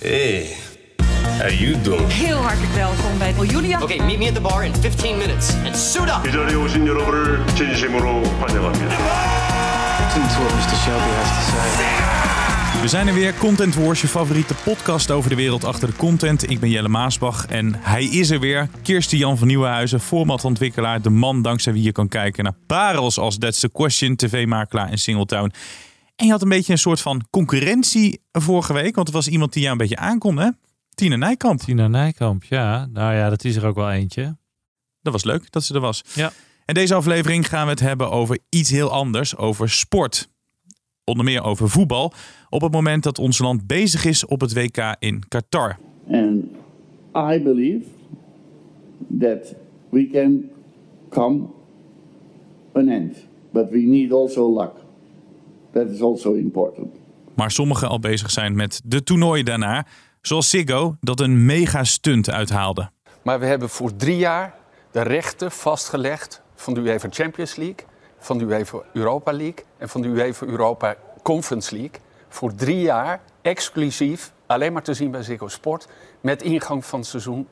Hey, how you doing? Heel hartelijk welkom bij Julia. Okay, meet me at the bar in 15 minutes and suit up. 이 자리에 오신 여러분을 진심으로 환영합니다. We zijn er weer, Content Wars, je favoriete podcast over de wereld achter de content. Ik ben Jelle Maasbach en hij is er weer. Kirsten Jan van Nieuwenhuizen, formatontwikkelaar. De man dankzij wie je kan kijken naar parels als That's the Question, tv-makelaar en Singletown. En je had een beetje een soort van concurrentie vorige week, want er was iemand die jou een beetje aankon, hè? Tina Nijkamp. Tina Nijkamp, ja. Nou ja, dat is er ook wel eentje. Dat was leuk dat ze er was. Ja. En deze aflevering gaan we het hebben over iets heel anders, over sport. Onder meer over voetbal, op het moment dat ons land bezig is op het WK in Qatar. And I believe that we can come an end. But we need also luck. That is also important. Maar sommigen al bezig zijn met de toernooien daarna, zoals Ziggo, dat een mega stunt uithaalde. Maar we hebben voor drie jaar de rechten vastgelegd van de UEFA Champions League, van de UEFA Europa League en van de UEFA Europa Conference League. Voor drie jaar exclusief alleen maar te zien bij Ziggo Sport met ingang van het seizoen 24-25.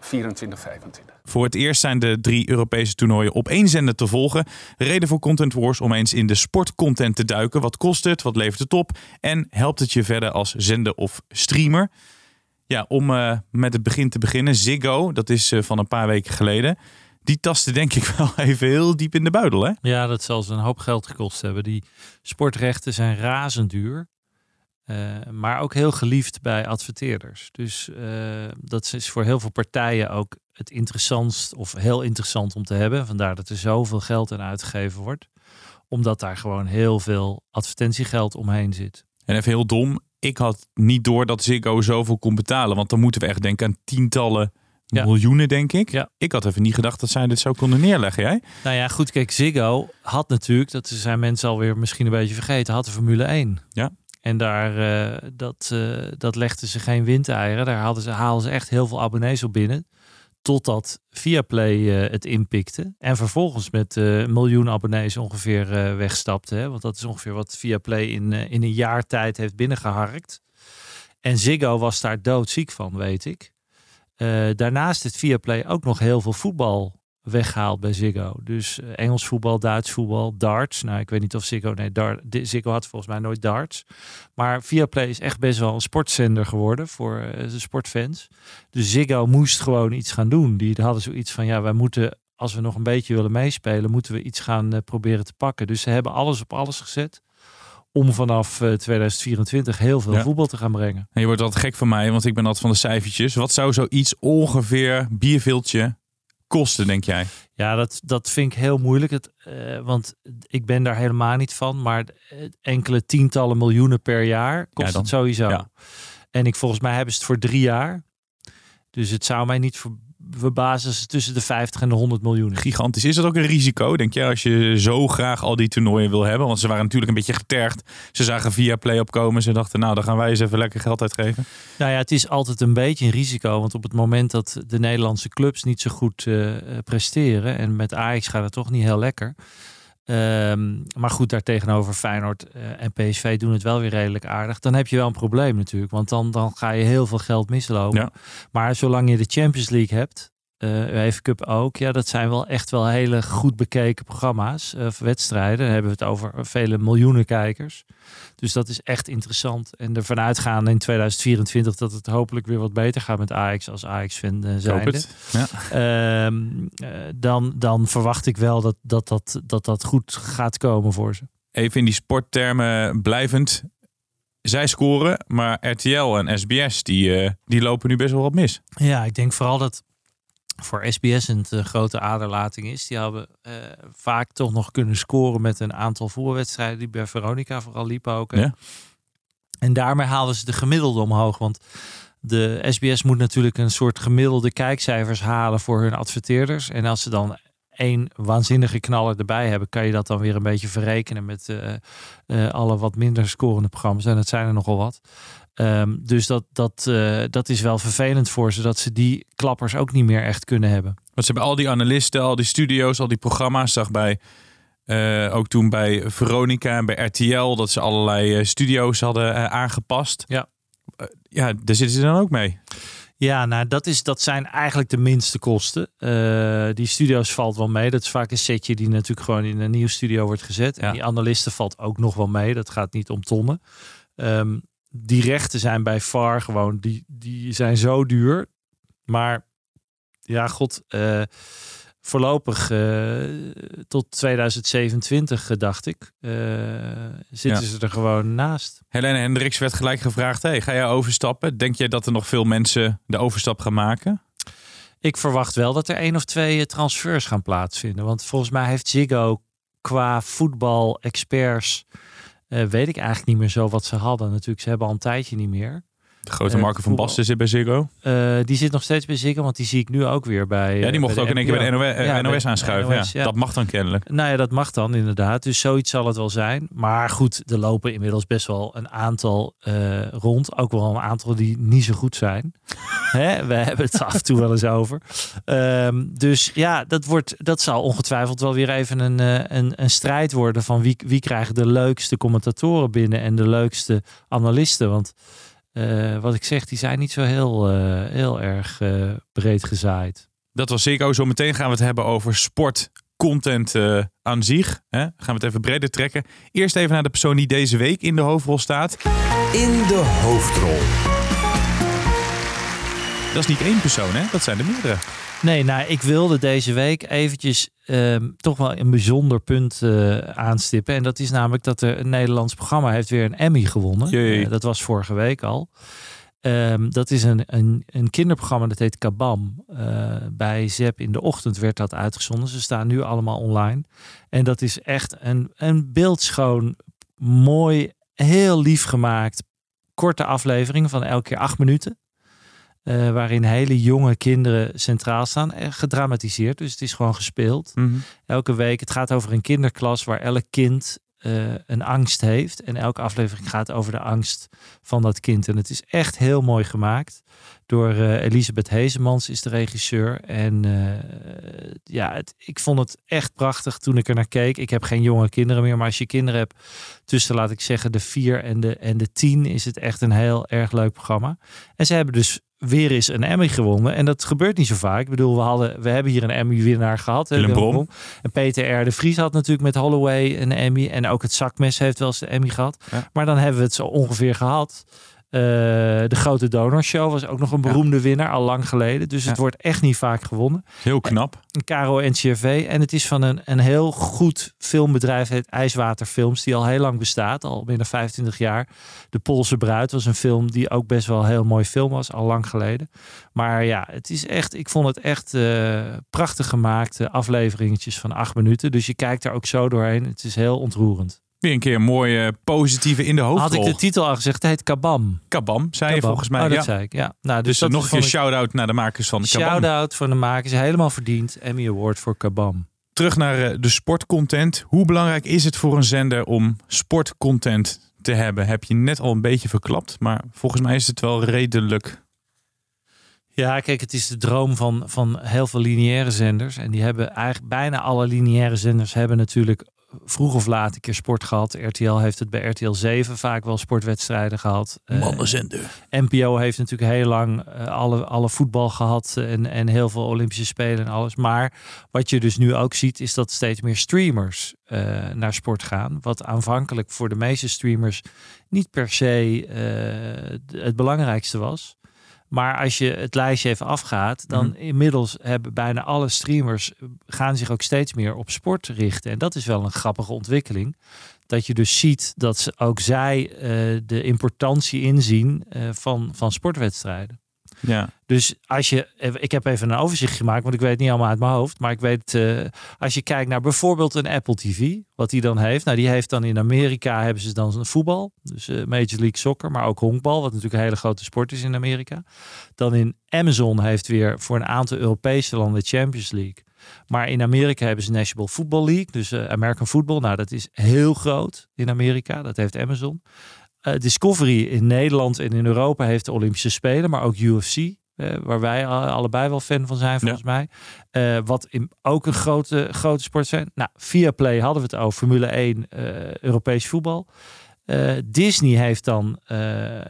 Voor het eerst zijn de drie Europese toernooien op één zender te volgen. Reden voor Content Wars om eens in de sportcontent te duiken. Wat kost het? Wat levert het op? En helpt het je verder als zender of streamer? Ja, om eh, met het begin te beginnen. Ziggo, dat is eh, van een paar weken geleden. Die tastte denk ik wel even heel diep in de buidel, hè? Ja, dat zal ze een hoop geld gekost hebben. Die sportrechten zijn razend duur. Eh, maar ook heel geliefd bij adverteerders. Dus eh, dat is voor heel veel partijen ook het interessantst of heel interessant om te hebben. Vandaar dat er zoveel geld aan uitgegeven wordt. Omdat daar gewoon heel veel advertentiegeld omheen zit. En even heel dom. Ik had niet door dat Ziggo zoveel kon betalen. Want dan moeten we echt denken aan tientallen Ja. miljoenen, denk ik. Ja. Ik had even niet gedacht dat zij dit zo konden neerleggen, jij? Nou ja, goed, kijk, Ziggo had natuurlijk, dat zijn mensen alweer misschien een beetje vergeten, had de Formule 1. Ja. En daar, eh, dat, eh, dat legden ze geen windeieren. Daar hadden ze, haalden ze echt heel veel abonnees op binnen. Totdat Viaplay eh, het inpikte. En vervolgens met een miljoen abonnees ongeveer wegstapte. Hè? Want dat is ongeveer wat Viaplay in, in een jaar tijd heeft binnengeharkt. En Ziggo was daar doodziek van, weet ik. Daarnaast heeft Viaplay ook nog heel veel voetbal weggehaald bij Ziggo. Dus eh, Engels voetbal, Duits voetbal, darts. Nou, ik weet niet of Ziggo... Nee, dar, di- Ziggo had volgens mij nooit darts. Maar Viaplay is echt best wel een sportzender geworden voor eh, de sportfans. Dus Ziggo moest gewoon iets gaan doen. Die hadden zoiets van, ja, wij moeten... Als we nog een beetje willen meespelen, moeten we iets gaan eh, proberen te pakken. Dus ze hebben alles op alles gezet om vanaf eh, 2024 heel veel Ja. voetbal te gaan brengen. En je wordt altijd gek van mij, want ik ben altijd van de cijfertjes. Wat zou zoiets ongeveer bierviltje kosten, denk jij? Ja, dat, dat vind ik heel moeilijk. Het, eh, want ik ben daar helemaal niet van. Maar enkele tientallen miljoenen per jaar kost Ja, dan- het sowieso. ja. En ik volgens mij hebben ze het voor drie jaar. Dus het zou mij niet ver- als het tussen de 50 en de 100 miljoen is. Gigantisch. Is dat ook een risico, denk je, als je zo graag al die toernooien wil hebben? Want ze waren natuurlijk een beetje getergd. Ze zagen via Play opkomen. Ze dachten, nou, dan gaan wij eens even lekker geld uitgeven. Nou ja, het is altijd een beetje een risico. Want op het moment dat de Nederlandse clubs niet zo goed eh, presteren. En met Ajax gaat het toch niet heel lekker. Ehm, maar goed, daartegenover Feyenoord eh, en PSV doen het wel weer redelijk aardig. Dan heb je wel een probleem natuurlijk. Want dan, dan ga je heel veel geld mislopen. Ja. Maar zolang je de Champions League hebt. Eh UEFA Cup ook. Ja, dat zijn wel echt wel hele goed bekeken programma's. eh, of wedstrijden. Dan hebben we het over vele miljoenen kijkers. Dus dat is echt interessant. En ervan uitgaan in 2024 dat het hopelijk weer wat beter gaat met Ajax als Ajax-fan uh, Ik hoop het. Ja. Ehm, eh, dan, dan verwacht ik wel dat dat, dat, dat dat goed gaat komen voor ze. Even in die sporttermen blijvend. Zij scoren, maar RTL en SBS die, eh, die lopen nu best wel wat mis. Ja, ik denk vooral dat voor SBS een te grote aderlating is. Die hebben eh, vaak toch nog kunnen scoren met een aantal voetbalwedstrijden die bij Veronica vooral liepen ook. Ja. En daarmee halen ze de gemiddelde omhoog. Want de SBS moet natuurlijk een soort gemiddelde kijkcijfers halen voor hun adverteerders. En als ze dan één waanzinnige knaller erbij hebben, kan je dat dan weer een beetje verrekenen met eh, eh, alle wat minder scorende programma's. En dat zijn er nogal wat. Ehm, dus dat, dat, eh, dat is wel vervelend voor ze, dat ze die klappers ook niet meer echt kunnen hebben. Want ze hebben al die analisten, al die studio's, al die programma's. Zag bij, eh, ook toen bij Veronica en bij RTL dat ze allerlei eh, studio's hadden aangepast. Ja. Ja, daar zitten ze dan ook mee. Ja, nou dat, is, dat zijn eigenlijk de minste kosten. Die studio's valt wel mee. Dat is vaak een setje die natuurlijk gewoon in een nieuw studio wordt gezet. Ja. En die analisten valt ook nog wel mee. Dat gaat niet om tonnen. Ehm, die rechten zijn bij VAR gewoon, die, die zijn zo duur. Maar ja, god, eh, voorlopig eh, tot 2027 eh, dacht ik, zitten Ja. ze er gewoon naast. Helene Hendricks werd gelijk gevraagd: hey, ga jij overstappen? Denk jij dat er nog veel mensen de overstap gaan maken? Ik verwacht wel dat er één of twee transfers gaan plaatsvinden. Want volgens mij heeft Ziggo qua voetbal-experts... eh, weet ik eigenlijk niet meer zo wat ze hadden. Natuurlijk, ze hebben al een tijdje niet meer. De grote Marco van. Basten zit bij Ziggo. Eh, die zit nog steeds bij Ziggo, want die zie ik nu ook weer bij... Ja, die eh, mocht ook in één keer bij de NOS, Ja, NOS aanschuiven. NOS, ja. Dat mag dan kennelijk. Nou ja, dat mag dan inderdaad. Dus zoiets zal het wel zijn. Maar goed, er lopen inmiddels best wel een aantal rond. Ook wel een aantal die niet zo goed zijn. Hè? We hebben het af en toe wel eens over. Ehm, dus ja, dat, wordt, dat zal ongetwijfeld wel weer even een, een, een strijd worden van wie, wie krijgt de leukste commentatoren binnen en de leukste analisten. Want eh, wat ik zeg, die zijn niet zo heel, eh, heel erg eh, breed gezaaid. Dat was Ziggo. Zometeen gaan we het hebben over sport. Content eh, aan zich. Hè? Gaan we het even breder trekken. Eerst even naar de persoon die deze week in de hoofdrol staat. In de hoofdrol. Dat is niet één persoon, hè? Dat zijn er meerdere. Nee, nou, ik wilde deze week eventjes ehm, toch wel een bijzonder punt eh, aanstippen. En dat is namelijk dat er een Nederlands programma heeft weer een Emmy gewonnen. Eh, dat was vorige week al. Ehm, dat is een, een, een kinderprogramma dat heet Kabam. Eh, bij Zep in de ochtend werd dat uitgezonden. Ze staan nu allemaal online. En dat is echt een, een beeldschoon, mooi, heel lief gemaakt, korte aflevering van elke keer acht minuten. Eh, waarin hele jonge kinderen centraal staan. En gedramatiseerd, dus het is gewoon gespeeld. Elke week, het gaat over een kinderklas waar elk kind eh, een angst heeft. En elke aflevering gaat over de angst van dat kind. En het is echt heel mooi gemaakt. Door eh, Elisabeth Hezemans is de regisseur. En eh, ja, het, ik vond het echt prachtig toen ik er naar keek. Ik heb geen jonge kinderen meer, maar als je kinderen hebt tussen, laat ik zeggen, de vier en de, en de tien, is het echt een heel erg leuk programma. En ze hebben dus weer eens een Emmy gewonnen. En dat gebeurt niet zo vaak. Ik bedoel, we, hadden, we hebben hier een Emmy-winnaar gehad. hè, Willem Brom. En Peter R. de Vries had natuurlijk met Holloway een Emmy. En ook het zakmes heeft wel eens een Emmy gehad. Ja. Maar dan hebben we het zo ongeveer gehad. Eh, de Grote Donorshow was ook nog een beroemde winnaar, al lang geleden. Dus het wordt echt niet vaak gewonnen. Heel knap. Een Caro NCRV. En het is van een, een heel goed filmbedrijf, het IJswater Films, die al heel lang bestaat, al binnen 25 jaar. De Poolse Bruid was een film die ook best wel een heel mooi film was, al lang geleden. Maar ja, het is echt, ik vond het echt eh, prachtig gemaakte afleveringetjes van acht minuten. Dus je kijkt er ook zo doorheen. Het is heel ontroerend. Weer een keer een mooie positieve in de hoofdrol. Had ik de titel al gezegd, het heet Kabam. Kabam, zei je volgens mij. Oh, dat ja. zei ik, ja. Nou, dus, Dus dat nog een keer ik- shout-out naar de makers van Kabam. Shout-out voor de makers. Helemaal verdiend. Emmy Award voor Kabam. Terug naar eh, de sportcontent. Hoe belangrijk is het voor een zender om sportcontent te hebben? Heb je net al een beetje verklapt, maar volgens mij is het wel redelijk. Ja, kijk, het is de droom van, van heel veel lineaire zenders. En die hebben eigenlijk bijna alle lineaire zenders hebben natuurlijk vroeg of laat een keer sport gehad. RTL heeft het bij RTL 7 vaak wel sportwedstrijden gehad. Eh, Mannenzender. NPO heeft natuurlijk heel lang eh, alle, alle voetbal gehad en, en heel veel Olympische Spelen en alles. Maar wat je dus nu ook ziet, is dat steeds meer streamers eh, naar sport gaan. Wat aanvankelijk voor de meeste streamers niet per se het belangrijkste was. Maar als je het lijstje even afgaat, dan Mhm. inmiddels hebben bijna alle streamers eh, gaan zich ook steeds meer op sport richten. En dat is wel een grappige ontwikkeling. Dat je dus ziet dat ze ook zij eh, de importantie inzien eh, van, van sportwedstrijden. Ja. Dus als je, ik heb even een overzicht gemaakt, want ik weet het niet allemaal uit mijn hoofd. Maar ik weet, eh, als je kijkt naar bijvoorbeeld een Apple TV, wat die dan heeft. Nou, die heeft dan in Amerika hebben ze dan voetbal, dus eh, Major League Soccer, maar ook honkbal, wat natuurlijk een hele grote sport is in Amerika. Dan in Amazon heeft weer voor een aantal Europese landen Champions League. Maar in Amerika hebben ze National Football League, dus eh, American Football. Nou, dat is heel groot in Amerika. Dat heeft Amazon. Eh, Discovery in Nederland en in Europa heeft de Olympische Spelen, maar ook UFC. eh, waar wij allebei wel fan van zijn, volgens mij. Eh, wat in, ook een grote, grote sport zijn. Nou, Viaplay hadden we het over. Formule 1, eh, Europees voetbal. Disney heeft dan, uh,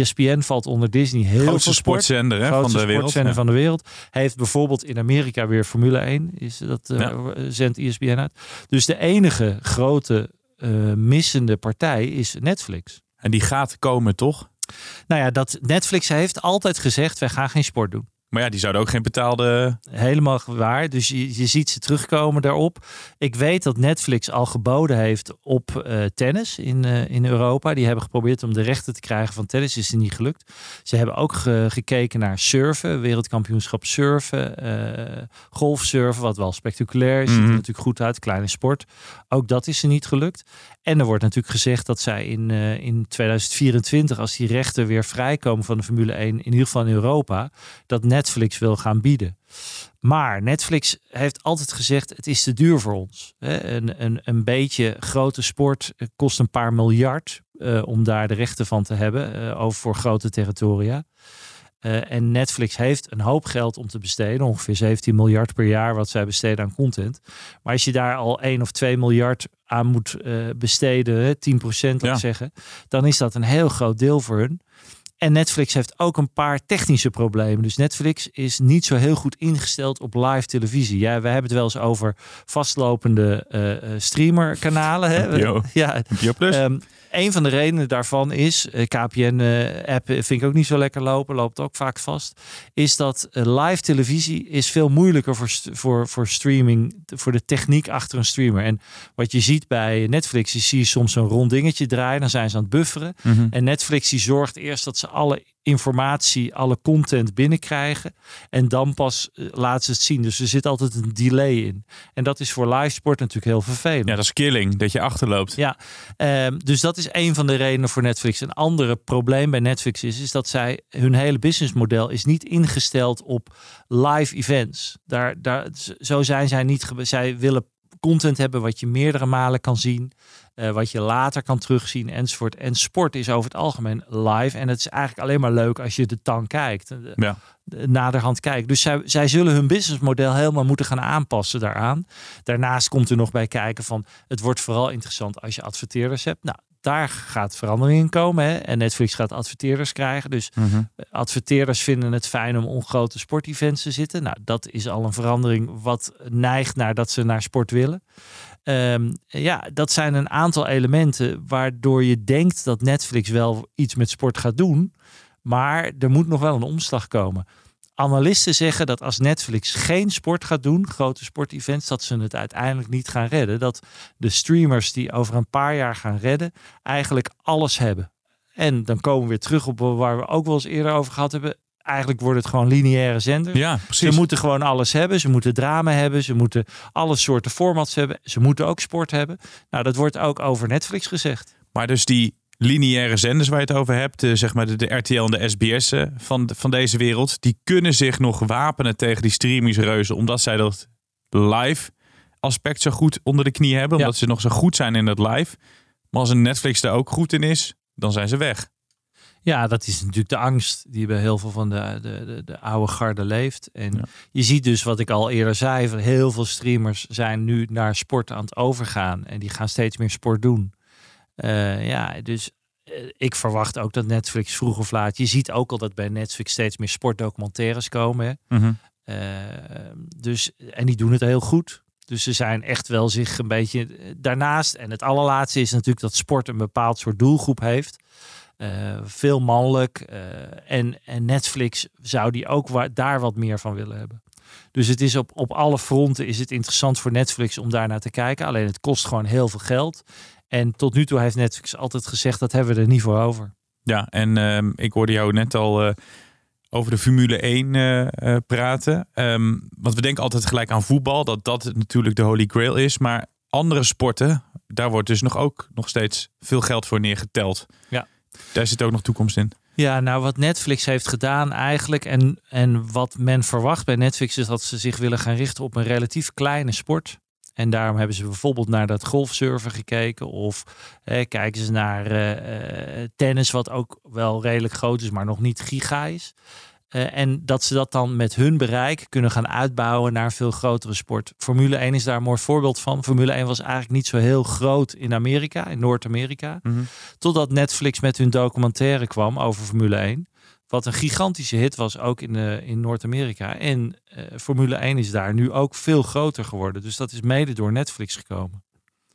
ESPN valt onder Disney heel Grootste veel sport. sportzender hè, van de wereld. sportzender Ja. van de wereld. Heeft bijvoorbeeld in Amerika weer Formule 1. Is dat, Ja. zendt ESPN uit. Dus de enige grote missende partij is Netflix. En die gaat komen, toch? Nou ja, dat Netflix heeft altijd gezegd, wij gaan geen sport doen. Maar ja, die zouden ook geen betaalde... Helemaal waar. Dus je, je ziet ze terugkomen daarop. Ik weet dat Netflix al geboden heeft op eh, tennis in, eh, in Europa. Die hebben geprobeerd om de rechten te krijgen van tennis. Is er niet gelukt. Ze hebben ook ge- gekeken naar surfen. Wereldkampioenschap surfen. eh golfsurfen, wat wel spectaculair is. Ziet er Mhm. natuurlijk goed uit. Kleine sport. Ook dat is er niet gelukt. En er wordt natuurlijk gezegd dat zij in, eh, in 2024, als die rechten weer vrijkomen van de Formule 1, in ieder geval in Europa, dat Netflix wil gaan bieden. Maar Netflix heeft altijd gezegd: het is te duur voor ons. Een, een, een beetje grote sport eh, kost een paar miljard eh, om daar de rechten van te hebben over voor grote territoria. Eh, en Netflix heeft een hoop geld om te besteden, ongeveer 17 miljard per jaar wat zij besteden aan content. Maar als je daar al 1 of 2 miljard aan moet eh, besteden, hè, 10 procent Ja. zeggen, dan is dat een heel groot deel voor hun. En Netflix heeft ook een paar technische problemen. Dus Netflix is niet zo heel goed ingesteld op live televisie. Ja, we hebben het wel eens over vastlopende eh, streamerkanalen. Hè? Ja, Plus. Ehm, een van de redenen daarvan is, eh, KPN-app vind ik ook niet zo lekker lopen, loopt ook vaak vast, is dat live televisie is veel moeilijker voor, voor, voor streaming, voor de techniek achter een streamer. En wat je ziet bij Netflix, je soms een rond dingetje draaien, dan zijn ze aan het bufferen. Mhm. En Netflix die zorgt eerst dat ze alle informatie, alle content binnenkrijgen. En dan pas eh, laten ze het zien. Dus er zit altijd een delay in. En dat is voor live sport natuurlijk heel vervelend. Ja, dat is killing, dat je achterloopt. Ja, ehm, dus dat is een van de redenen voor Netflix. Een andere probleem bij Netflix is, is dat zij hun hele businessmodel is niet ingesteld op live events. Daar, daar, zo zijn zij niet. Zij willen content hebben wat je meerdere malen kan zien, eh, wat je later kan terugzien enzovoort. En sport is over het algemeen live en het is eigenlijk alleen maar leuk als je de tang kijkt. Ja. naderhand kijkt. Dus zij, zij zullen hun businessmodel helemaal moeten gaan aanpassen daaraan. Daarnaast komt er nog bij kijken van het wordt vooral interessant als je adverteerders hebt. Nou, daar gaat verandering in komen. Hè? En Netflix gaat adverteerders krijgen. Dus Mhm. adverteerders vinden het fijn om on grote sportevents te zitten. Nou, dat is al een verandering wat neigt naar dat ze naar sport willen. Ehm, ja, dat zijn een aantal elementen waardoor je denkt dat Netflix wel iets met sport gaat doen. Maar er moet nog wel een omslag komen. Analisten zeggen dat als Netflix geen sport gaat doen, grote sportevents, dat ze het uiteindelijk niet gaan redden. Dat de streamers die over een paar jaar gaan redden, eigenlijk alles hebben. En dan komen we weer terug op waar we ook wel eens eerder over gehad hebben. Eigenlijk wordt het gewoon lineaire zenders. Ja, Ze precies. moeten gewoon alles hebben. Ze moeten drama hebben. Ze moeten alle soorten formats hebben. Ze moeten ook sport hebben. Nou, dat wordt ook over Netflix gezegd. Maar dus die lineaire zenders waar je het over hebt, de, zeg maar de, de RTL en de SBS eh, van, van deze wereld, die kunnen zich nog wapenen tegen die streamingsreuzen, omdat zij dat live aspect zo goed onder de knie hebben, Ja. omdat ze nog zo goed zijn in dat live. Maar als een Netflix er ook goed in is, dan zijn ze weg. Ja, dat is natuurlijk de angst die bij heel veel van de, de, de, de oude garde leeft. En Ja. je ziet dus wat ik al eerder zei, van heel veel streamers zijn nu naar sport aan het overgaan. En die gaan steeds meer sport doen. Eh, ja, dus eh, ik verwacht ook dat Netflix vroeg of laat... Je ziet ook al dat bij Netflix steeds meer sportdocumentaires komen. Hè? Eh, dus, en die doen het heel goed. Dus ze zijn echt wel zich een beetje daarnaast. En het allerlaatste is natuurlijk dat sport een bepaald soort doelgroep heeft. Eh, veel mannelijk. eh, en, en Netflix zou die ook wa- daar wat meer van willen hebben. Dus het is op, op alle fronten is het interessant voor Netflix om daar naar te kijken. Alleen het kost gewoon heel veel geld. En tot nu toe heeft Netflix altijd gezegd dat hebben we er niet voor over. Ja, en ehm, ik hoorde jou net al eh, over de Formule 1 eh, eh, praten. Ehm, want we denken altijd gelijk aan voetbal, dat dat natuurlijk de holy grail is. Maar andere sporten, daar wordt dus nog ook nog steeds veel geld voor neergeteld. Ja. Daar zit ook nog toekomst in. Ja, nou wat Netflix heeft gedaan eigenlijk en, en wat men verwacht bij Netflix is dat ze zich willen gaan richten op een relatief kleine sport. En daarom hebben ze bijvoorbeeld naar dat golfsurfen gekeken of kijken ze naar eh, eh, tennis wat ook wel redelijk groot is, maar nog niet giga is. Eh, en dat ze dat dan met hun bereik kunnen gaan uitbouwen naar een veel grotere sport. Formule 1 is daar een mooi voorbeeld van. Formule 1 was eigenlijk niet zo heel groot in Amerika, in Noord-Amerika. Totdat Netflix met hun documentaire kwam over Formule 1. Wat een gigantische hit was, ook in, eh, in Noord-Amerika. En eh, Formule 1 is daar nu ook veel groter geworden. Dus dat is mede door Netflix gekomen.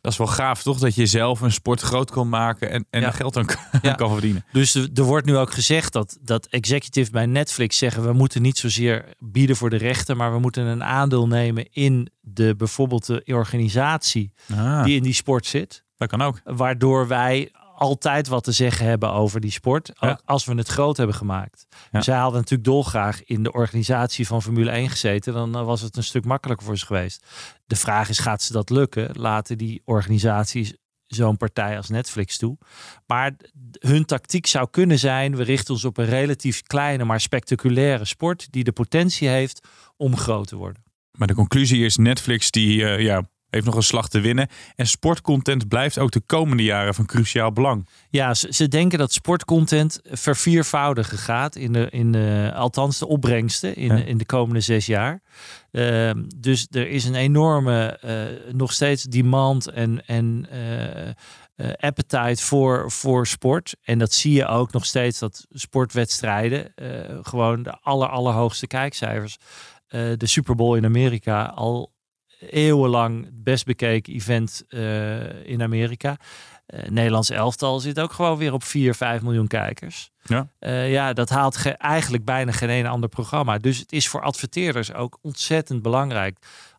Dat is wel gaaf, toch? Dat je zelf een sport groot kan maken en, en Ja. geld aan kan, Ja. kan verdienen. Dus er er wordt nu ook gezegd dat, dat executive bij Netflix zeggen... we moeten niet zozeer bieden voor de rechten... maar we moeten een aandeel nemen in de bijvoorbeeld de organisatie... Ah, die in die sport zit. dat kan ook. Waardoor wij altijd wat te zeggen hebben over die sport. Ja. als we het groot hebben gemaakt. Ja. Zij hadden natuurlijk dolgraag in de organisatie van Formule 1 gezeten. Dan eh, was het een stuk makkelijker voor ze geweest. De vraag is, gaat ze dat lukken? Laten die organisaties zo'n partij als Netflix toe. Maar hun tactiek zou kunnen zijn... we richten ons op een relatief kleine, maar spectaculaire sport... die de potentie heeft om groot te worden. Maar de conclusie is Netflix die eh, ja, heeft nog een slag te winnen. En sportcontent blijft ook de komende jaren van cruciaal belang. Ja, ze, ze denken dat sportcontent verviervoudigen gaat. In de, in de, althans de opbrengsten in, Ja. in de komende zes jaar. Ehm, dus er is een enorme, eh, nog steeds demand en, en eh, appetite voor, voor sport. En dat zie je ook nog steeds dat sportwedstrijden gewoon de aller, allerhoogste kijkcijfers. De Super Bowl in Amerika al eeuwenlang het best bekeken event eh, in Amerika. Eh Nederlands elftal zit ook gewoon weer op 4, 5 miljoen kijkers. Ja. Eh, ja, dat haalt ge- eigenlijk bijna geen een ander programma. Dus het is voor adverteerders ook ontzettend belangrijk.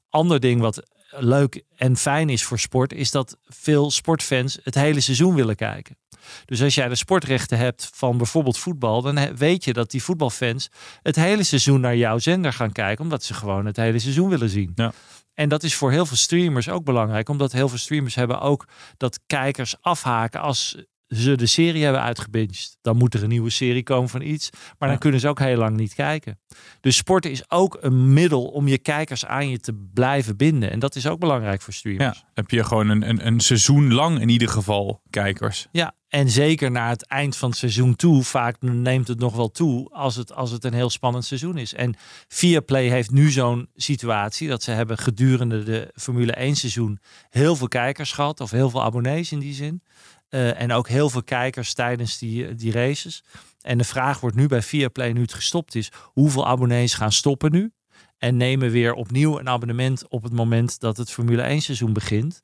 Ander ding wat leuk en fijn is voor sport, is dat veel sportfans het hele seizoen willen kijken. Dus als jij de sportrechten hebt van bijvoorbeeld voetbal, dan weet je dat die voetbalfans het hele seizoen naar jouw zender gaan kijken, omdat ze gewoon het hele seizoen willen zien. Ja. En dat is voor heel veel streamers ook belangrijk, omdat heel veel streamers hebben ook dat kijkers afhaken als ze de serie hebben uitgebinged. Dan moet er een nieuwe serie komen van iets, maar dan kunnen ze ook heel lang niet kijken. Dus sporten is ook een middel om je kijkers aan je te blijven binden. En dat is ook belangrijk voor Ja, streamers. heb je gewoon een, een, een seizoen lang in ieder geval kijkers. Ja, en zeker naar het eind van het seizoen toe, vaak neemt het nog wel toe als het, als het een heel spannend seizoen is. En Viaplay heeft nu zo'n situatie dat ze hebben gedurende de Formule 1 seizoen heel veel kijkers gehad, of heel veel abonnees in die zin. Eh, en ook heel veel kijkers tijdens die, die races. En de vraag wordt nu bij Viaplay, nu het gestopt is, hoeveel abonnees gaan stoppen nu? En nemen weer opnieuw een abonnement op het moment dat het Formule 1 seizoen begint.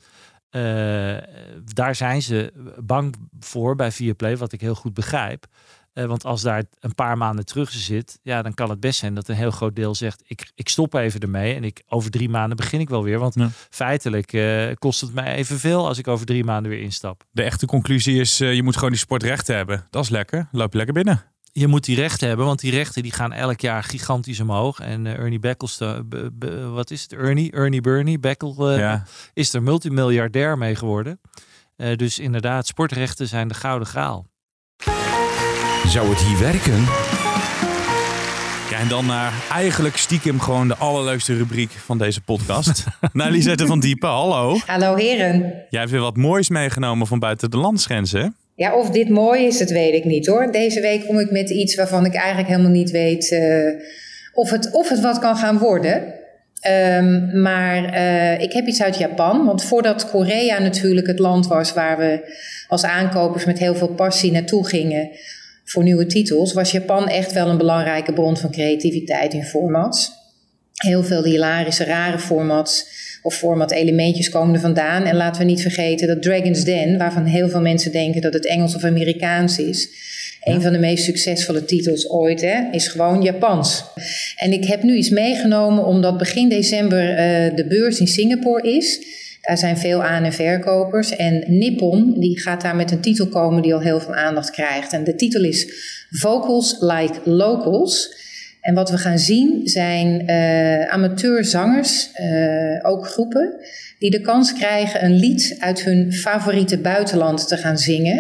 Eh, daar zijn ze bang voor bij Viaplay, wat ik heel goed begrijp. Eh, want als daar een paar maanden terug zit, ja, dan kan het best zijn dat een heel groot deel zegt: ik, ik stop even ermee en ik, over drie maanden begin ik wel weer. Want Ja. feitelijk eh, kost het mij evenveel als ik over drie maanden weer instap. De echte conclusie is, eh, je moet gewoon die sportrechten hebben. Dat is lekker. Loop je lekker binnen. Je moet die rechten hebben, want die rechten die gaan elk jaar gigantisch omhoog. En Ernie Beckles, wat is het? Ernie, Ernie Bernie, Beckel ja. is er multimiljardair mee geworden. Dus inderdaad, sportrechten zijn de gouden graal. Zou het hier werken? ja, en dan naar eigenlijk stiekem gewoon de allerleukste rubriek van deze podcast. naar Lisette van Diepen, hallo. Hallo heren. Jij hebt weer wat moois meegenomen van buiten de landsgrenzen. hè? Ja, of dit mooi is, dat weet ik niet hoor. Deze week kom ik met iets waarvan ik eigenlijk helemaal niet weet eh, of, het, of het wat kan gaan worden. Ehm, maar eh, ik heb iets uit Japan. Want voordat Korea natuurlijk het land was waar we als aankopers met heel veel passie naartoe gingen voor nieuwe titels, was Japan echt wel een belangrijke bron van creativiteit in formats. Heel veel hilarische, rare formats of format-elementjes komen er vandaan. En laten we niet vergeten dat Dragon's Den, waarvan heel veel mensen denken dat het Engels of Amerikaans is, een van de meest succesvolle titels ooit, hè, is gewoon Japans. En ik heb nu iets meegenomen omdat begin december eh, de beurs in Singapore is. Daar zijn veel aan- en verkopers. En Nippon die gaat daar met een titel komen die al heel veel aandacht krijgt. En de titel is Vocals Like Locals. En wat we gaan zien zijn uh, amateurzangers, uh, ook groepen, die de kans krijgen een lied uit hun favoriete buitenland te gaan zingen.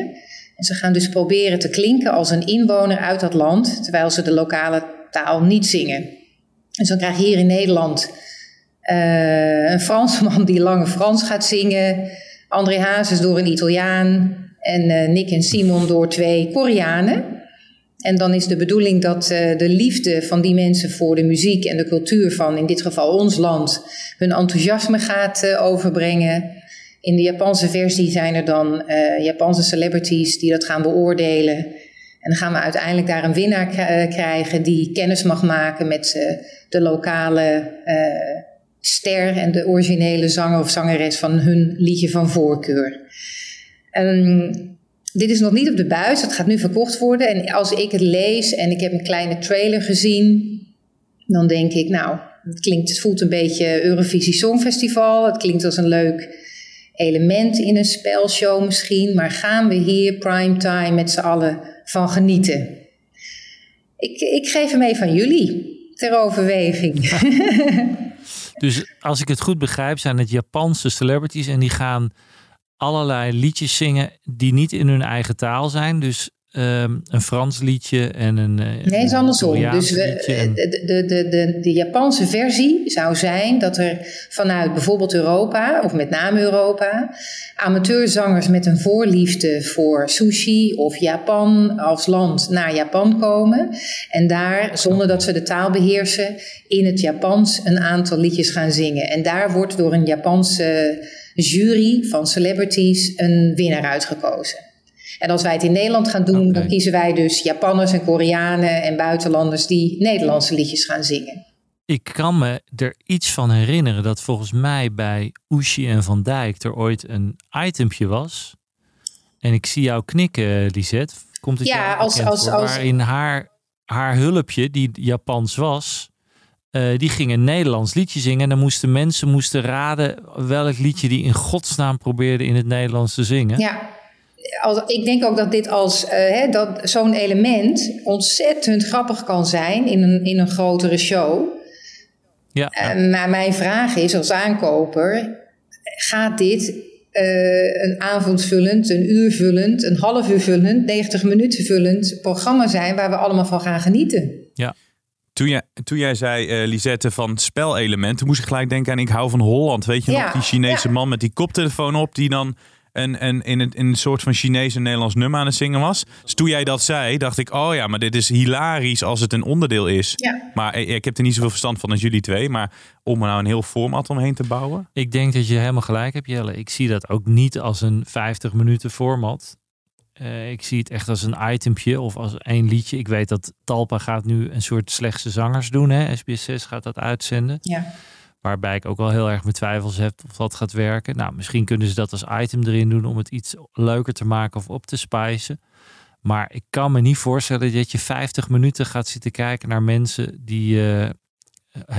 En ze gaan dus proberen te klinken als een inwoner uit dat land, terwijl ze de lokale taal niet zingen. En zo krijg je hier in Nederland uh, een Fransman die lange Frans gaat zingen, André Hazes door een Italiaan en uh, Nick en Simon door twee Koreanen. En dan is de bedoeling dat uh, de liefde van die mensen voor de muziek en de cultuur van, in dit geval ons land, hun enthousiasme gaat overbrengen. In de Japanse versie zijn er dan Japanse celebrities die dat gaan beoordelen. En dan gaan we uiteindelijk daar een winnaar krijgen die kennis mag maken met de lokale ster en de originele zanger of zangeres van hun liedje van voorkeur. En dit is nog niet op de buis, het gaat nu verkocht worden. En als ik het lees en ik heb een kleine trailer gezien, dan denk ik, nou, het klinkt, het voelt een beetje Eurovisie Songfestival. Het klinkt als een leuk element in een spelshow misschien. Maar gaan we hier primetime met z'n allen van genieten? Ik, ik geef hem even aan jullie ter overweging. als ik het goed begrijp, zijn het Japanse celebrities en die gaan allerlei liedjes zingen die niet in hun eigen taal zijn. Dus um, een Frans liedje en een. Uh, nee, het is andersom. Dus we, en... de, de, de, de Japanse versie zou zijn dat er vanuit bijvoorbeeld Europa, of met name Europa, amateurzangers met een voorliefde voor sushi of Japan als land naar Japan komen. En daar, zonder dat ze de taal beheersen, in het Japans een aantal liedjes gaan zingen. En daar wordt door een Japanse jury van celebrities een winnaar uitgekozen. En als wij het in Nederland gaan doen, dan kiezen wij dus Japanners en Koreanen en buitenlanders die Nederlandse liedjes gaan zingen. Ik kan me er iets van herinneren dat volgens mij bij Oeshi en Van Dijk er ooit een itempje was. En ik zie jou knikken, Lisette. Komt het ja, als, als, als, waarin haar, haar hulpje, die Japans was, uh, die ging een Nederlands liedje zingen. En dan moesten mensen moesten raden welk liedje die in godsnaam probeerde in het Nederlands te zingen. Ja, als, ik denk ook dat dit als uh, dat zo'n element ontzettend grappig kan zijn in een, in een grotere show. Ja. Uh, maar mijn vraag is als aankoper: gaat dit een avondvullend, een uurvullend, een half uur vullend, 90 minuten vullend programma zijn waar we allemaal van gaan genieten? Ja. Toen jij, toen jij zei, uh, Lisette, van spelelementen, moest ik gelijk denken aan Ik hou van Holland. Weet je nog, die Chinese man met die koptelefoon op, die dan een, een, in, een, in een soort van Chinees en Nederlands nummer aan het zingen was. Dus toen jij dat zei, dacht ik, oh ja, maar dit is hilarisch als het een onderdeel is. Ja. Maar ik, ik heb er niet zoveel verstand van als jullie twee. Maar om er nou een heel format omheen te bouwen. Ik denk dat je helemaal gelijk hebt, Jelle. Ik zie dat ook niet als een 50 minuten format. Uh, ik zie het echt als een itempje of als één liedje. Ik weet dat Talpa gaat nu een soort slechtste zangers doen. Hè? SBS6 gaat dat uitzenden. Ja. Waarbij ik ook wel heel erg mijn twijfels heb of dat gaat werken. Nou, misschien kunnen ze dat als item erin doen om het iets leuker te maken of op te spijzen. Maar ik kan me niet voorstellen dat je 50 minuten gaat zitten kijken naar mensen die uh,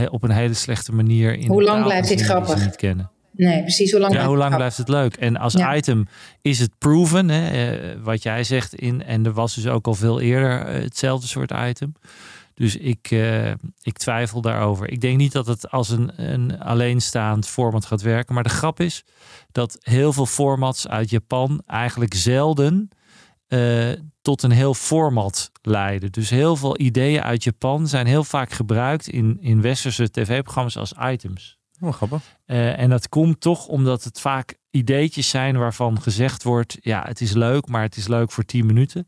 op een hele slechte manier in Hoe lang blijft dit grappig? Niet kennen. Nee, precies. Hoe lang, ja, hoe lang blijft het leuk? En als item is het proven, hè, eh, wat jij zegt. In, en er was dus ook al veel eerder eh, hetzelfde soort item. Dus ik, uh, ik twijfel daarover. Ik denk niet dat het als een, een alleenstaand format gaat werken. Maar de grap is dat heel veel formats uit Japan eigenlijk zelden tot een heel format leiden. Dus heel veel ideeën uit Japan zijn heel vaak gebruikt in, in westerse tv-programma's als items. Oh, grappig. Uh, en dat komt toch omdat het vaak ideetjes zijn waarvan gezegd wordt: ja, het is leuk, maar het is leuk voor 10 minuten.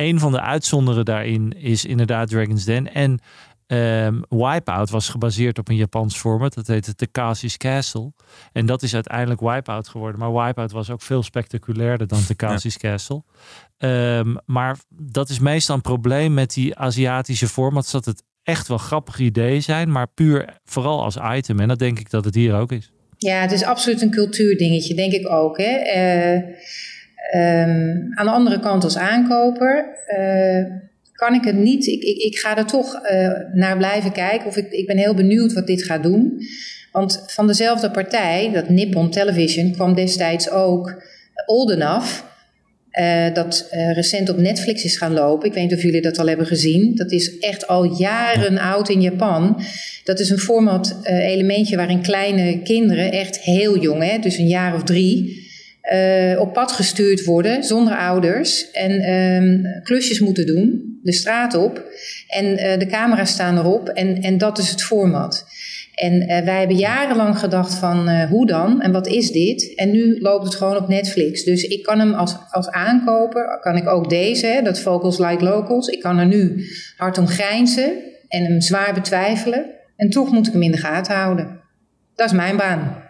Een van de uitzonderen daarin is inderdaad Dragon's Den. En um, Wipeout was gebaseerd op een Japans format. Dat heette Takashi's Castle. En dat is uiteindelijk Wipeout geworden. Maar Wipeout was ook veel spectaculairder dan Takashi's ja. Castle. Um, maar dat is meestal een probleem met die Aziatische formats. Dat het echt wel grappige ideeën zijn, maar puur vooral als item. En dat denk ik dat het hier ook is. Ja, het is absoluut een cultuurdingetje, denk ik ook. Hè? Uh, um, aan de andere kant als aankoper uh, kan ik het niet. Ik, ik, ik ga er toch uh, naar blijven kijken. Of ik, ik ben heel benieuwd wat dit gaat doen. Want van dezelfde partij, dat Nippon Television, kwam destijds ook Old Enough. Uh, dat uh, recent op Netflix is gaan lopen. Ik weet niet of jullie dat al hebben gezien. Dat is echt al jaren oud in Japan. Dat is een format uh, elementje waarin kleine kinderen, echt heel jong, hè, dus een jaar of drie, op pad gestuurd worden zonder ouders en um, klusjes moeten doen, de straat op. En de camera's staan erop en, en dat is het format. En eh, wij hebben jarenlang gedacht van eh, hoe dan en wat is dit? En nu loopt het gewoon op Netflix. Dus ik kan hem als, als aankoper, kan ik ook deze, dat Vocals Like Locals. Ik kan er nu hard om grijnzen en hem zwaar betwijfelen. En toch moet ik hem in de gaten houden. Dat is mijn baan.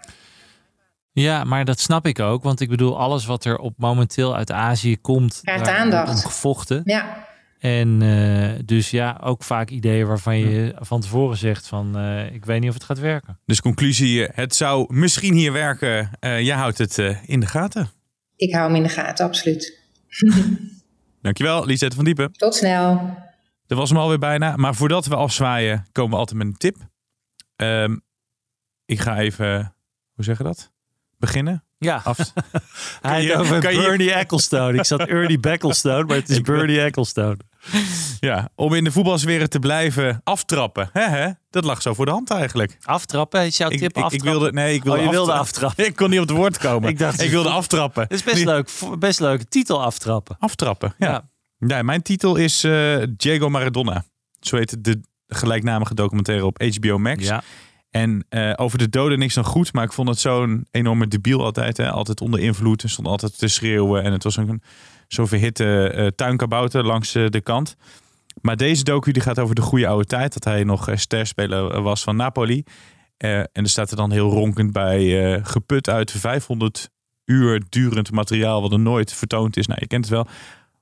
Ja, maar dat snap ik ook. Want ik bedoel, alles wat er op momenteel uit Azië komt, Krijgt aandacht. gevochten. Ja, En eh, dus ja, ook vaak ideeën waarvan je van tevoren zegt van, eh, ik weet niet of het gaat werken. Dus conclusie, eh, het zou misschien hier werken. Eh, jij houdt het eh, in de gaten. ik hou hem in de gaten, absoluut. Dankjewel, Lisette van Diepen. Tot snel. Dat was hem alweer bijna. Maar voordat we afzwaaien, komen we altijd met een tip. Ehm, ik ga even, hoe zeg je dat? Beginnen? Ja, Af, hij je- over je- Bernie Ecclestone. Ik zat Ernie Becclestone, maar het is Ik Bernie Ecclestone. ja, om in de voetbalsfeer te blijven aftrappen. Hè, hè? Dat lag zo voor de hand eigenlijk. Aftrappen, is jouw Ik, tip ik, ik aftrappen? wilde, nee, ik wilde, Oh, je wilde aftra- aftrappen. Ik kon niet op het woord komen. Ik dacht- ik wilde aftrappen. Het is best Nee, leuk, best leuke titel aftrappen. Aftrappen, ja. Ja. ja. mijn titel is eh, Diego Maradona. Zo heet de gelijknamige documentaire op HBO Max. Ja. En eh, over de doden niks dan goed, maar ik vond het zo'n enorme debiel altijd. Hè? Altijd onder invloed en stond altijd te schreeuwen. En het was een zo'n verhitte eh tuinkabouter langs eh, de kant. Maar deze docu die gaat over de goede oude tijd. Dat hij nog sterspeler was van Napoli. En er staat er dan heel ronkend bij geput uit 500 uur durend materiaal wat er nooit vertoond is. Nou, je kent het wel. Maar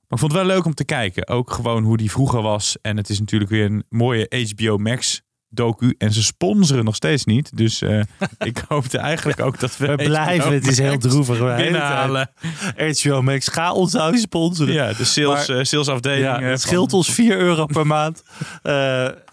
ik vond het wel leuk om te kijken. Ook gewoon hoe die vroeger was. En het is natuurlijk weer een mooie HBO Max docu. En ze sponsoren nog steeds niet. Dus eh, ik hoopte eigenlijk ook dat we... We blijven, het is heel droevig. We Binnenhalen. HBO Max, ga ons nou sponsoren. Ja, de sales, Maar- eh, salesafdeling. Ja, eh, het van- scheelt ons 4 euro per maand.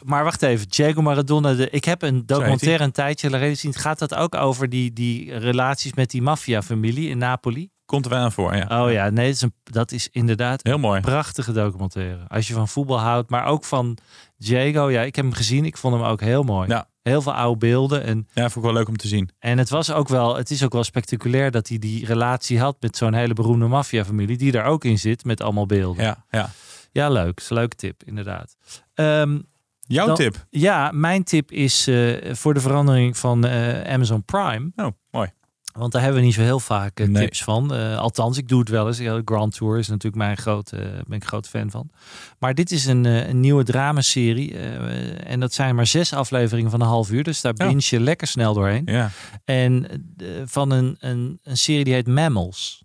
Maar wacht even, Diego Maradona. De, ik heb een documentaire een tijdje geleden gezien. Gaat dat ook over die, die relaties met die maffiafamilie in Napoli? Komt er wel aan voor, ja. Oh ja, nee, dat is, een, dat is inderdaad Heel mooi. een prachtige documentaire. Als je van voetbal houdt, maar ook van Diego. Ja, ik heb hem gezien. Ik vond hem ook heel mooi. Ja. Heel veel oude beelden. En, Ja, vond ik wel leuk om te zien. en het, was ook wel, het is ook wel spectaculair dat hij die relatie had met zo'n hele beroemde maffiafamilie. Die daar ook in zit met allemaal beelden. Ja, ja. Ja, leuk. is een leuke tip, inderdaad. Ehm, Jouw Dan- tip? ja, mijn tip is eh, voor de verandering van eh, Amazon Prime. Oh, mooi. Want daar hebben we niet zo heel vaak eh, Nee. tips van. Eh, althans, ik doe het wel eens. Grand Tour is natuurlijk mijn grote, eh, ben ik groot fan van. Maar dit is een, een nieuwe dramaserie. en dat zijn maar zes afleveringen van een half uur. Dus daar Ja. binge je lekker snel doorheen. Ja. En van een, een, een serie die heet Mammals.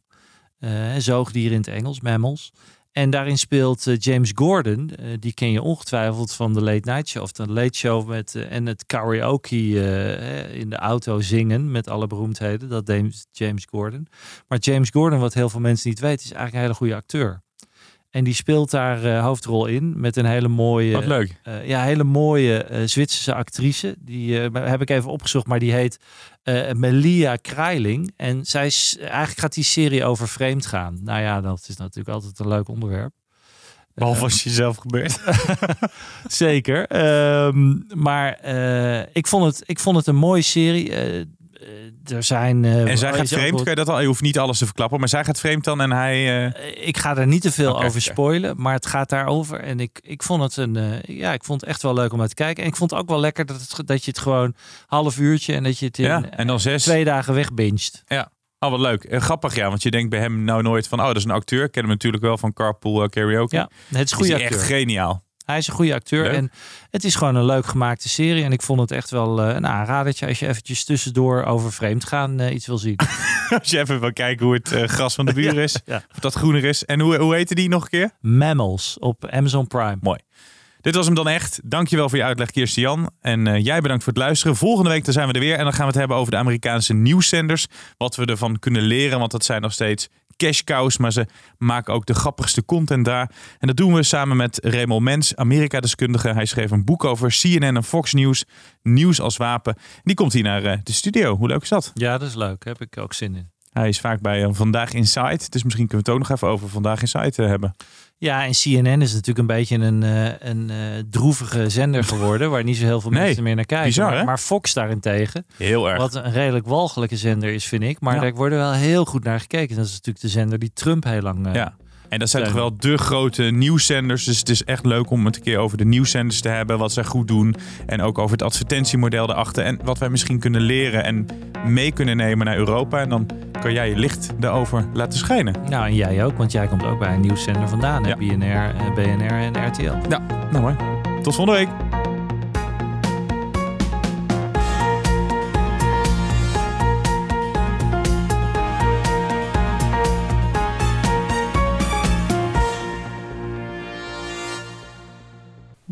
Zoogdieren in het Engels, Mammals. En daarin speelt eh, James Gordon. eh, die ken je ongetwijfeld van de Late Night Show. Of de Late Show met, eh, en het karaoke in de auto zingen met alle beroemdheden. Dat deed James Gordon. Maar James Gordon, wat heel veel mensen niet weten, is eigenlijk een hele goede acteur. En die speelt daar eh, hoofdrol in met een hele mooie... Wat leuk. Eh, ja, hele mooie eh, Zwitserse actrice. Die eh, heb ik even opgezocht, maar die heet eh, Melia Kreiling. En zij is, eigenlijk gaat die serie over vreemd gaan. Nou ja, dat is natuurlijk altijd een leuk onderwerp. Behalve als je zelf gebeurt. Zeker. Ehm, maar eh, ik, vond het, ik vond het een mooie serie. Eh, er zijn. eh, En zij gaat vreemd, kan je dat al? Je hoeft niet alles te verklappen, maar zij gaat vreemd dan en hij... eh, Ik ga er niet te veel over spoilen, maar het gaat daarover. En ik, ik vond het een, ja, ik vond het echt wel leuk om naar te kijken. En ik vond het ook wel lekker dat, het, dat je het gewoon half uurtje en dat je het in ja, en dan zes. twee dagen wegbinget. Oh, wat leuk. En grappig, ja. Want je denkt bij hem nou nooit van... Oh, dat is een acteur. Ik ken hem natuurlijk wel van Carpool Karaoke. Ja, het is goede acteur. echt geniaal. Hij is een goede acteur Leuk. en het is gewoon een leuk gemaakte serie. En ik vond het echt wel eh, een aanradertje als je eventjes tussendoor over vreemd gaan eh, iets wil zien. Als je even wil kijken hoe het eh, gras van de buren is. ja. Of dat groener is. En hoe, hoe heette die nog een keer? Mammals op Amazon Prime. Mooi. Dit was hem dan echt. Dankjewel voor je uitleg, Kirsten Jan. En jij bedankt voor het luisteren. Volgende week dan zijn we er weer. En dan gaan we het hebben over de Amerikaanse nieuwszenders. Wat we ervan kunnen leren. Want dat zijn nog steeds cash. Maar ze maken ook de grappigste content daar. En dat doen we samen met Raymond Mens, Amerika-deskundige. Hij schreef een boek over CNN en Fox News. Nieuws als wapen. Die komt hier naar eh, de studio. Hoe leuk is dat? Ja, dat is leuk. Daar heb ik ook zin in. Hij is vaak bij eh, Vandaag Inside. Dus misschien kunnen we het ook nog even over Vandaag Inside eh, hebben. Ja, en CNN is natuurlijk een beetje een, eh, een eh, droevige zender geworden. waar niet zo heel veel Nee, mensen meer naar kijken. bizar, maar, hè? maar Fox daarentegen, Heel erg. wat een redelijk walgelijke zender is, vind ik. Maar Ja. daar wordt wel heel goed naar gekeken. Dat is natuurlijk de zender die Trump heel lang Ja. En dat zijn toch wel de grote nieuwszenders. Dus het is echt leuk om het een keer over de nieuwszenders te hebben. Wat zij goed doen. En ook over het advertentiemodel erachter. En wat wij misschien kunnen leren en mee kunnen nemen naar Europa. En dan kan jij je licht erover laten schijnen. Nou, en jij ook, want jij komt ook bij een nieuwszender vandaan. hè? Ja. BNR, eh, BNR en RTL. Ja, nou mooi. Tot volgende week.